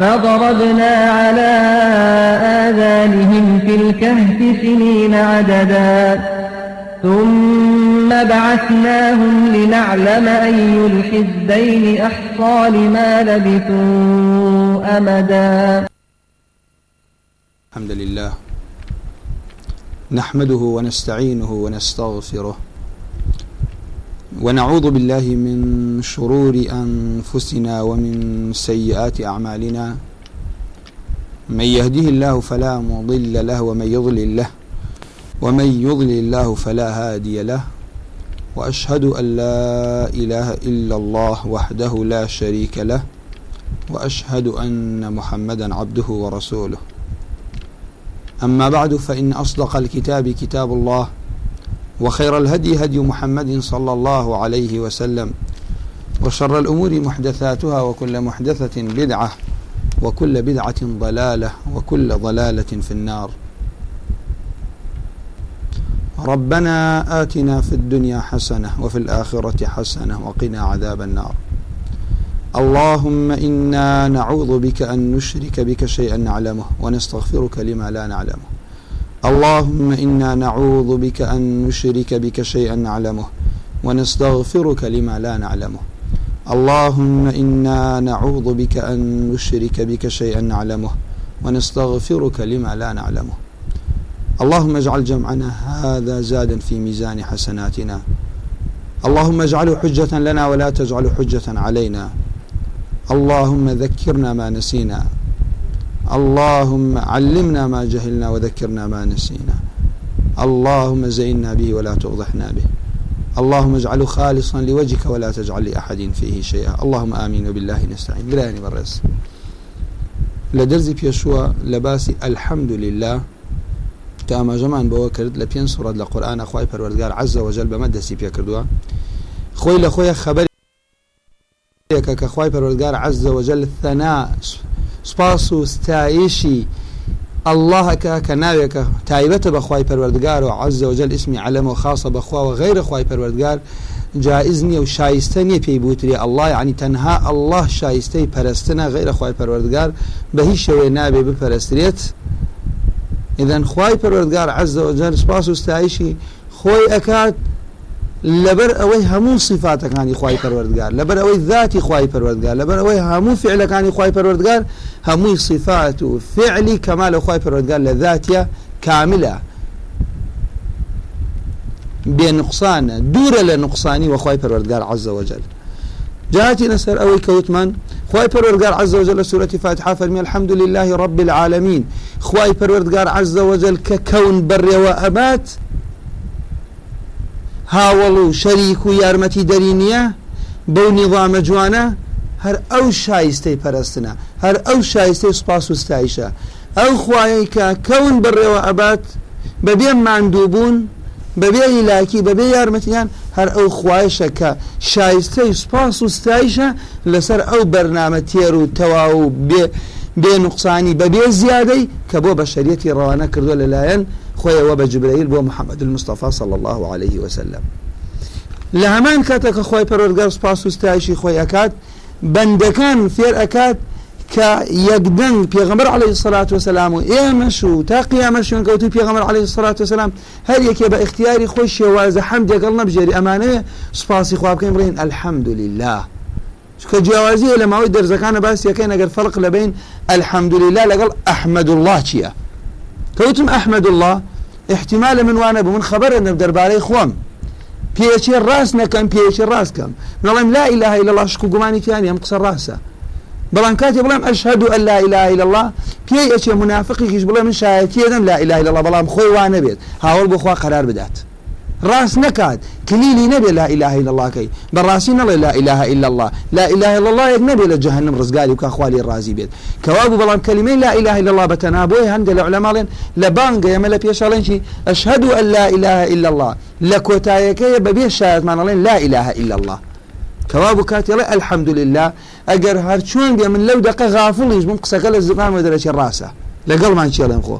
فضربنا على آذانهم في الكهف سنين عددا. ثم بعثناهم لنعلم أي الحزبين أحصى لما لبثوا أمدا. الحمد لله. نحمده ونستعينه ونستغفره. ونعوذ بالله من شرور أنفسنا ومن سيئات أعمالنا. من يهده الله فلا مضل له ومن يضلل له ومن يضلل الله فلا هادي له وأشهد أن لا إله إلا الله وحده لا شريك له وأشهد أن محمدا عبده ورسوله. أما بعد فإن أصدق الكتاب كتاب الله وخير الهدي هدي محمد صلى الله عليه وسلم وشر الأمور محدثاتها وكل محدثة بدعة وكل بدعة ضلالة وكل ضلالة في النار. ربنا آتنا في الدنيا حسنة وفي الآخرة حسنة وقنا عذاب النار. اللهم إنا نعوذ بك أن نشرك بك شيئا نعلمه ونستغفرك لما لا نعلمه. اللهم إنا نعوذ بك أن نشرك بك شيئا نعلمه ونستغفرك لما لا نعلمه. اللهم إنا نعوذ بك أن نشرك بك شيئا نعلمه ونستغفرك لما لا نعلمه. اللهم اجعل جمعنا هذا زادا في ميزان حسناتنا. اللهم اجعله حجة لنا ولا تجعله حجة علينا. اللهم ذكرنا ما نسينا. اللهم علمنا ما جهلنا وذكرنا ما نسينا. اللهم زينا به ولا تغضحنا به. اللهم اجعله خالصا لوجهك ولا تجعل لأحد فيه شيئا. اللهم آمين وبالله نستعين. براني برس لدرزي بيشوى لباسي الحمد لله كما جمان لە پێنج سوڕەت لە قورآە خی پەروەردگار عز وجل پێ کردووە خۆی لە خۆیە خبر کە خی پەروەردگار عز وجل ثنا سپاس و ستایشی اللهەکە کە ناوێکە تایبەتە بەخوای پەروەردگار و عز وجل اسمی علەمە و خاصە بەخوا و غیرە خی پەروەردگار جائز نییە و شایستە نییە پێی بوتری الله ینی تەنها الله شایستەی پەرستنە غیرە خی پەروەردگار بە هیچ شوێ نابێ بپەرسترێت. إذا خواي پروردگار عز وجل سپاس و ستایشی خۆی ئەکات لەبەر ئەوەی هەموو صفاتەکانی خی پەروەردگار لەبەر ئەوەی ذاتی خی پەروەردگار لەبەر ئەوەی هەموو فعلەکانی خی پەروەردگار هەمووی صفات و فعلی کەما لە خی پەروەردگار لە ذاتە کاملە بێ نقصانە دوورە لە نقصانی وەخوای پەروەردگار عز وجل جاءتي نسر أوي كوتمان خواي پروردگار عز وجل سورة فاتحة فرمي الحمد لله رب العالمين خواي پروردگار عز وجل ككون بر وأبات هاوڵ و شەریک و یارمەتی دەرینیە بەو نیظامە جوانە هەر ئەو شایستەی پەرستنە هەر ئەو شایستەی سوپاس و ستایشە. ئەو خوایە کە کەون بڕێوە ئەبات بەبێ ماندووبوون بەبێ هیلاکی بەبێ یارمەتیان هەر ئەو خوایشە کە شایستەی سوپاس و ستایشە لەسەر ئەو بەرنامە تێر و تەوا و بێ نقصانی بەبێ زیادەی کە بۆ بە شەریەتی ڕەوانە کردو لەلایەن خۆیەوە بە جبرەیل بۆ محەممەد المستەفا صل الله عليه وسلم. لە هەمان کاتە کە خۆی پەرۆرگار سپاس و ستایشی خۆی ئەکات بەندەکان فێر ئەکات کە عليه الصلاة والسلام و ئێمەش و تا قیامەشیان کەوتی پێغمبەر عليه الصلاة والسلام هەر یەکێ بە اختیاری خۆی شێوازە حەم دێگەڵ نەبژێری ئەمانەیە سپاسی خوا بکەین بڵین الحمد لله کە جیاوازیە لە ماوەی دەرزەکانە باس یەکەی نەگەر فەرق لە بین الحمد لله لەگەڵ ئەحمد الله چییە کەوتم ئەحمد الله احتمال من وانە بوو من خبرە نە دەربارەی خۆم. پێچێ ڕاست نەکەم پێچێ ڕاستکەم نەڵێم لا إله إلا الله شک و گومانی تیانی ئەم قسە ڕاستە. بەڵام کاتی بڵێم ئەشهد أن لا إله إلا الله پێی ئەچێ منافقیش بڵێ من شایەتی دەم لا إله إلا الله بەڵام خۆی وانە بێت هاوڵ بۆ خوا قرار بدات. ڕاست نکات کلیلی نەبێ لا إله إلا الله کەی بەڕاستی نەڵێ لا إله إلا الله. لا إله إلا الله جەهنم ڕزگاری بکە خوالی ڕازی بێت کەوابوو بەڵام کلمەی لا إله إلا الله هەندێک لە علەماڵێن لە بانگە ئێمە لە پێشاڵێنی ئەشهد أن لا إله إلا الله. لە کۆتایەکەیە بەبێ شایەتمانەڵێن لا إله إلا الله. کەوابوو کاتێڵێ الحمد لله ئەگەر هەرچۆن بێ من لەو دقە غافڵیش بم قسەکە لە زبانمە دەرەچێ ڕاستە لەگەڵمان چێڵێن خۆ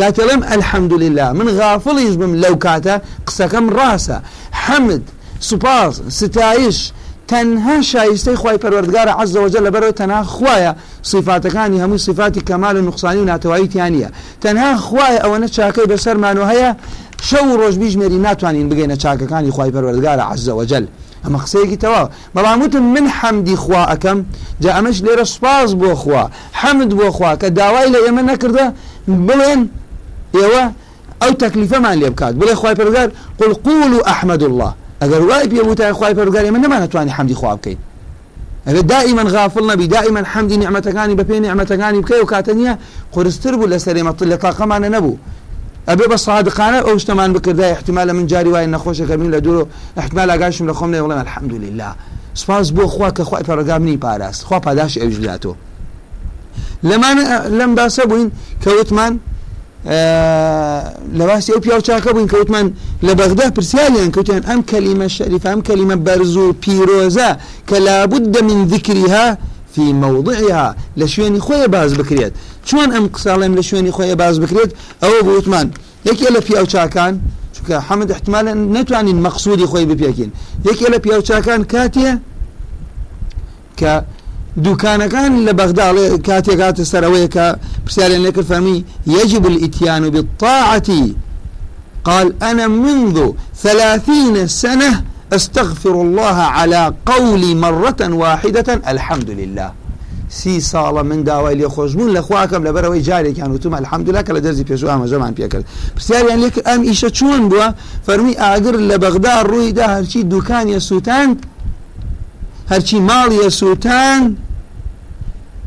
کاتەڵم الحمد لله من غافڵیش بم لەو کاتە قسەکەم ڕاستە. حەمد سوپاس ستایش تەنها شایستەی خی پەروەردگارە عزەوەجە لەبەرەوە تەنها خویە صفاتەکانی هەموو صفاتی کەمال و نقصانی و ناتەوایی تیانە. تەنها خوای ئەوەنە چاکەی بەسەرمانەوە هەیە. شەو و ڕۆژ بیژمێری ناتوانین بگەینە چاکەکانی خی پەروەردگارە عزەوەجل ئەمە قسەیەکی تەواو. بەڵاموتم من حەمدی خوا ئەەکەم جا ئەمەش لێرە سپاس بۆ خوا حەمد بۆ خوا کە داوای لە ئێمە نەکردە بڵێن ئێوە ئەو تەکلیفەمان لێ بکات. بڵێ خی پەرگار قل قول و ئەحمد الله. ئەگەر وای پێ وتای خی پەرگاری من نەمانەتوانی حەمدی خوا بکەین ئەگە دائما غافڵ نەبی دائما حەمدی نعمەتەکانی بە پێ نعمەتەکانی بکەی و کاتە نیە قرستر بوو لە سەرێمە لە تاقەمانە نەبوو. ئەبێ بە صادقانە ئەو شتەمان بکردا احتمال من جاری وای نەخۆشەکە من لە دوور احتمال ئاگاشم لە خۆم لێ الحمد لله سپاس بۆ خوا کە خی پەرگام نی پاراست. خوا پاداش ئەوش داتۆ لەمان لەم باسە بووین کەوتمان لە باسی ئەو پیاو چاکە بووین کەوتمان لە بەغدا پرسیالیان کەوتیان ئەم کەلیمە شەریف ئەم کەلیمە بەرز و پیرۆزە کە لابد من ذکریها في موضعها. لە شوێنی خۆی باز بکرێت. چۆن ئەم قساڵێم لە شوێنی خۆی باز بکرێت؟ ئەوە بوتمان یەکێ لە پیاو چاکان چونکە حەمد احتمالە نتوانین مەقصودی خۆی بپێکین. یەکێ لە پیاو چاکان کاتێ کە دوکانەکان لە بەغداڵێ کاتێکاتە سەرەوەی کە پرسیارێن لێکرد فەرمی يجب الاتيان بالطاعة. قال أنا منذ ثلاثين سنة أستغفر الله على قولي مرة واحدة الحمد لله. سی ساڵە من داوای لێ خۆشببوون لە خواکەم لە بەرەوەی جارێکیان وتم الحمدلا کە لە دەرزی پێش ئامەژەمان پێکرد پرسیاریان لێک ئەم ئیشە چۆن بووە؟ فەرمی ئاگر لە بەغدا ڕوویدا هەرچی دوکانیە سووتان هەرچی ماڵیە سووتان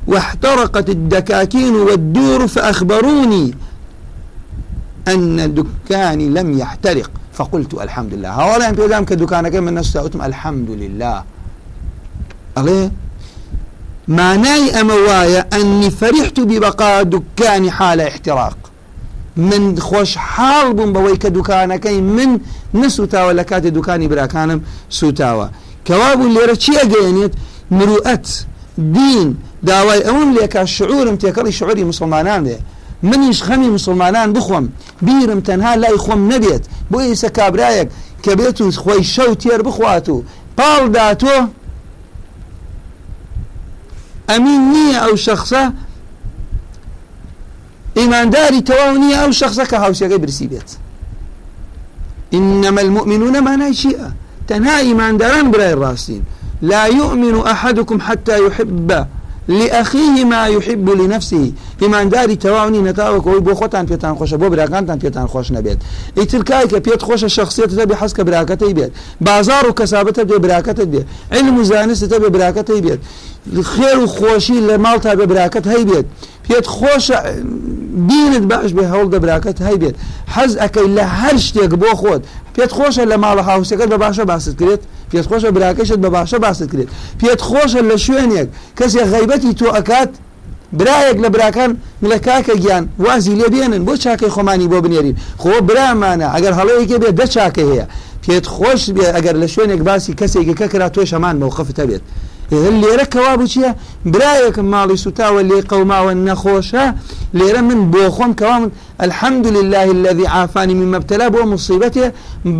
واحترقت الدكاكين والدور فأخبروني أن دكاني لم يحترق. فقلت الحمد لله هؤلاء بيدام كدكانك من نستأتم الحمد لله أليه معناي أموايا أني فرحت ببقاء دكاني حال احتراق. من خوش حال بوم کە دوکانەکەی من نسوتاوە لە کاتی دوکانی براکانم سوتاوە کەوابوو لێرە چی ئەگەێنێت مروئەت دین داوای ئەوم لێکا شعورم تێکەڵی شعوری مسلمانان بێ منیش خەمی مسلمانان بخۆم. بیرم تەنها لای خۆم نەبێت. بۆ ئیسە کابرایەک کە بێت و خۆی شەو تێر بخوات و پاڵ داتۆ ئەمین نییە ئەو شخصە ئیمانداری تەواو نییە ئەو شخصە کە هاوسەکەی برسی بێت. إنما المؤمنون معناه شيئا تنها إيمان داران برأي الراستين لا يؤمن أحدكم حتى يحب لأخيه ما يحب لنفسه. إيمان داري تواوني نتاوك وي بو خوتان بيتان خوش بو براكانتان بيتان خوش نبيت. اتلكاي كبيت خوش الشخصية تبي حسك براكتي بيت. بازار وكسابته تبي براكتي بيت. علم وزانس تبي براكتي بيت. خێر و خۆشی لە ماڵتا بە براکەت هەی بێت پێت خۆش بینت باش بێ هەوڵ دە براکەت هەی بێت. حەز ئەەکەی لە هەر شتێک بۆ خۆت. پێت خۆشە لە ماڵە هاوسەکەت بە باشە باست کرێت. پێت خۆشە براکەشت بە باشە باست کرێت. پێت خۆشە لە شوێنێک کەسێک غیبەتی تۆ ئەکات برایەک لە براکان ملە کاکە گیان وازی لێ بێنن بۆ چاکەی خۆمانی بۆ بنێرین. خۆ برامانە ئەگەر هەڵەیەکێ بێت دە چاکە هەیە. پێت خۆش بێ ئەگەر لە شوێنێک باسی کەسێکی کە کرا تۆ شەمان مووقفتە بێت لێرە کەوا بوو چییە برایەکم ماڵی سوتاوە لێ قەوماوە نەخۆشە لێرە من بۆ خۆم الحمد لله الذي عافاني من مبتلا بۆ مصیبەتێ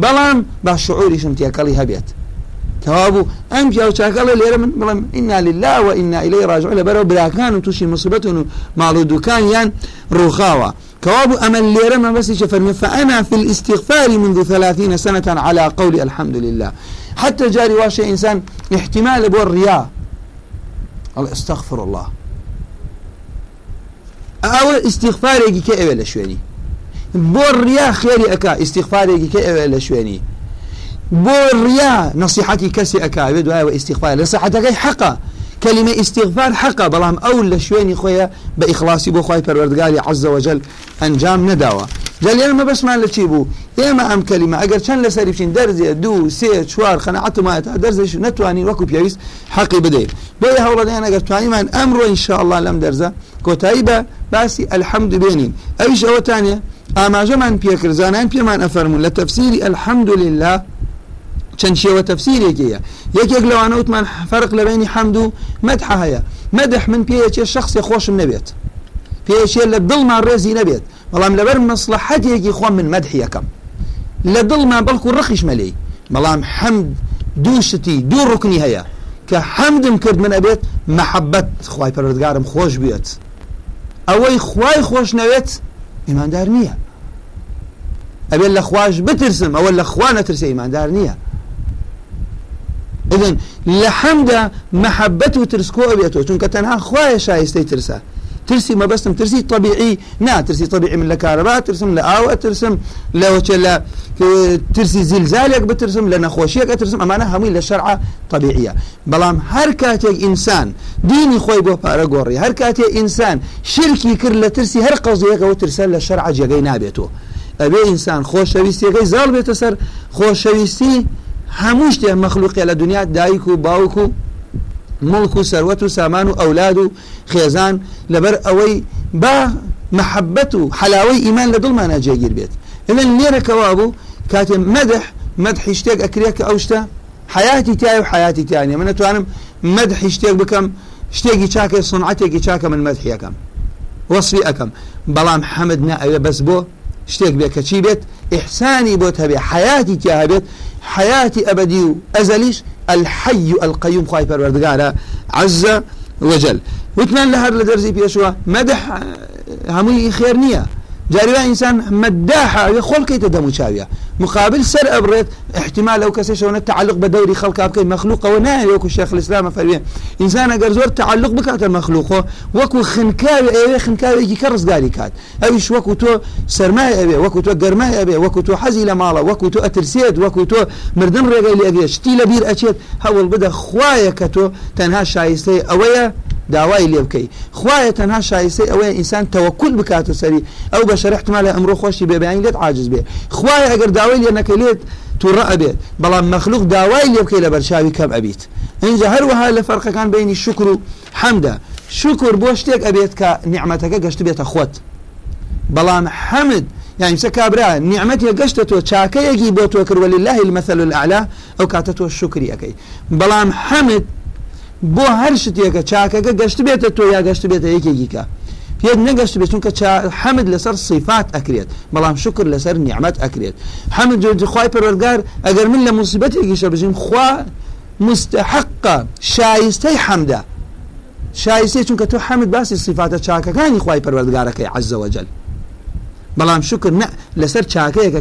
بەڵام با شعوریشم تێکەڵی هەبێت کەوابوو ئەم پیا چاکەڵە لێرە من بڵم ئنا لله و ئنا إليه راجع لە بەرەو براکان و تووشی مصیبەتون و ماڵ و دوکانیان ڕوخاوە كواب أمل ليرة ما بس فأنا في الاستغفار منذ ثلاثين سنة على قول الحمد لله. حتى جاري واشي إنسان احتمال بو الرياء. الله استغفر الله. أو استغفاري كي أول شويني. الرياء خيري أكا استغفاري كي أول شويني. بو الرياء نصيحتي كسي أكا بدو استغفار نصيحتك حقا كلمة استغفار حقا بلام أول لشويني خويا بإخلاصي بو خوي پروردگاري عز وجل أنجام جال ئێمە بەشمان لە چی بوو ئێمە ئەم کەلیمە ئەگەر چەند لە سەری بچین دەرزێ دوو سێ چوار خەنەعەتمایە تا دەرزش نتوانین وەکو پێویست حەقی بدەین بۆی هەوڵەدەیان ئەگەر توانیمان ئەمڕۆ ئینشاءالله لەم دەرزە کۆتایی بە باسی ئەلحەمد بێنین ئەویش ئەوەتانێ ئاماژەمان پێکردزانان پێمان ئەفەرمون لە تەفسیری ئەلحەمد لله چەند شێوە تەفسیرێکەیە یەکێک لەوانە وتمان فەرق لە بینی حەمد و مەدح هەیە مەدح من پێیەکێ شخصی خۆشم نەبێت پێشێ لە دڵمان ڕێزی نەبێت بەڵام لەبەر مەسلحەتێکی خۆم من مەدحیەکەم لە دڵمان بەڵکو ڕخیش مەلەی بەڵام حەمد شتی دوو ڕکنی هەیە کە حەمدم کرد من ئەبێت محەبەت خی پەرردگارم خۆش بێت ئەوەی خوای خۆش نەوێت ئیماندار نییە ئەبێت لە خوش بترسم ئەوە لە خوا نەترسە ئیماندار نییە إذن لحمد محبة وترسكو أبيتو چونك تنها خوايا شايستي ترسي ترسی مەبەستم ترسی طبیعی نا ترسی طبیعی من لە کارەبا ترسم لە ئاوە ترسم لەوەچە لە ترسی زیلزالێک بترسم لە نەخۆشیەکە ترسم ئەمانە هەمووی لە شەرع طبیعیە. بەڵام هەر کاتێک ئینسان دینی خۆی بۆ پارە گۆڕی هەر کاتێ ئینسان شرکی کرد لە ترسی هەر قەزیەکەەوە ترسە لە شەرع جێگەی نابێتەوە ئەبێ ئینسان خۆشەویستیەکەی زاڵ بێتە سەر خۆشەویستی هەموو شتێ مەخلوقی لە دنیا دایک و باوک و مڵک و سەروەت و سامان و ئەولاد و خێزان لەبەر ئەوەی با محەبەت و حلاوەی ئیمان لە دڵمانە جێگیر بێت. لەن لێرەکەوا بوو کاتێ مەدح مەدحی شتێک ئەکرێت کە ئەو شتە حياتی تای و حياتی تیانە من نتوانم مەدحی شتێک بکەم شتێکی چاکە سنعاتێکی چاکە من مەدحیەکەم وەصفی ئەەکەم. بەڵام حەمد نە ئەوێ بەس بۆ شتێک بێ کە چی بێت؟ ئحسانی بۆ هەبێ حياتی تیا هەبێت حياتي أبدي أزليش الحي القيوم خواهي پروردگارا عز وجل. وتمان لهر لدرزي بيشوا مدح هموي خير نية. جاري إنسان مداحة خول كي تدمو شاوية مقابل سر أبريت احتمال لو كسي شون التعلق بدوري خلق أبكي مخلوق وناهي وكو الشيخ الإسلام فرمي إنسان أقر زور تعلق بكات المخلوق وكو خنكاوي أيوه خنكاوي يجي كرس قالي كات أيش وكو تو سرماي أبي وكو تو قرماي أبي وكو تو حزي لمالا وكو تو أترسيد وكو تو مردن رقاي أبي شتي لبير أشيت هول بدا خوايا كتو تنها شايستي أويا داوای لێ بکەی. خوایە تەنها شایسته ئەوەیە ئینسان تەوەکل بکاتە سەری ئەو بە شەر احتمالە ئەمڕۆ خۆشی بێبیانی لێت عاجز بێ. خوایە ئەگەر داوای لێ نەکە لێت تووڕە ئەبێت بەڵام مەخلوق داوای لێ بکەی لە بەرچاوی کەم ئەبیت. اینجا هەروەها لە فەرقەکان بینی شکر و حەمدە. شکر بۆ شتێک ئەبێت کە نیعممەتەکە گەشت بێتە خۆت. بەڵام حەمد مسا كابرا نعمتي قشت تو چاكيكي بو تو كر ولله المثل الاعلى او كاتتو الشكري اكي بلام حمد بۆ هەر شتێکە چاکەکە گەشت بێتە تۆ یا گەشت بێتە یەکێکیکە. پێت نەگەشت بێت چونکە حەمد لەسەر صفات ئەکرێت. بەڵام شکر لەسەر نیعممەت ئەکرێت. حەمد جۆجخوای پەرۆرگار ئەگەر من لە موسیبەتێکی شە بژیم خوا مستحقە شایستەی حەمدا. شایستی چونکە تۆ حەمد باسی صفاتە چاکەکانی خی پەروەردگارەکەی عزەوەجل. بەڵام شکر لەسەر چاکەیەکە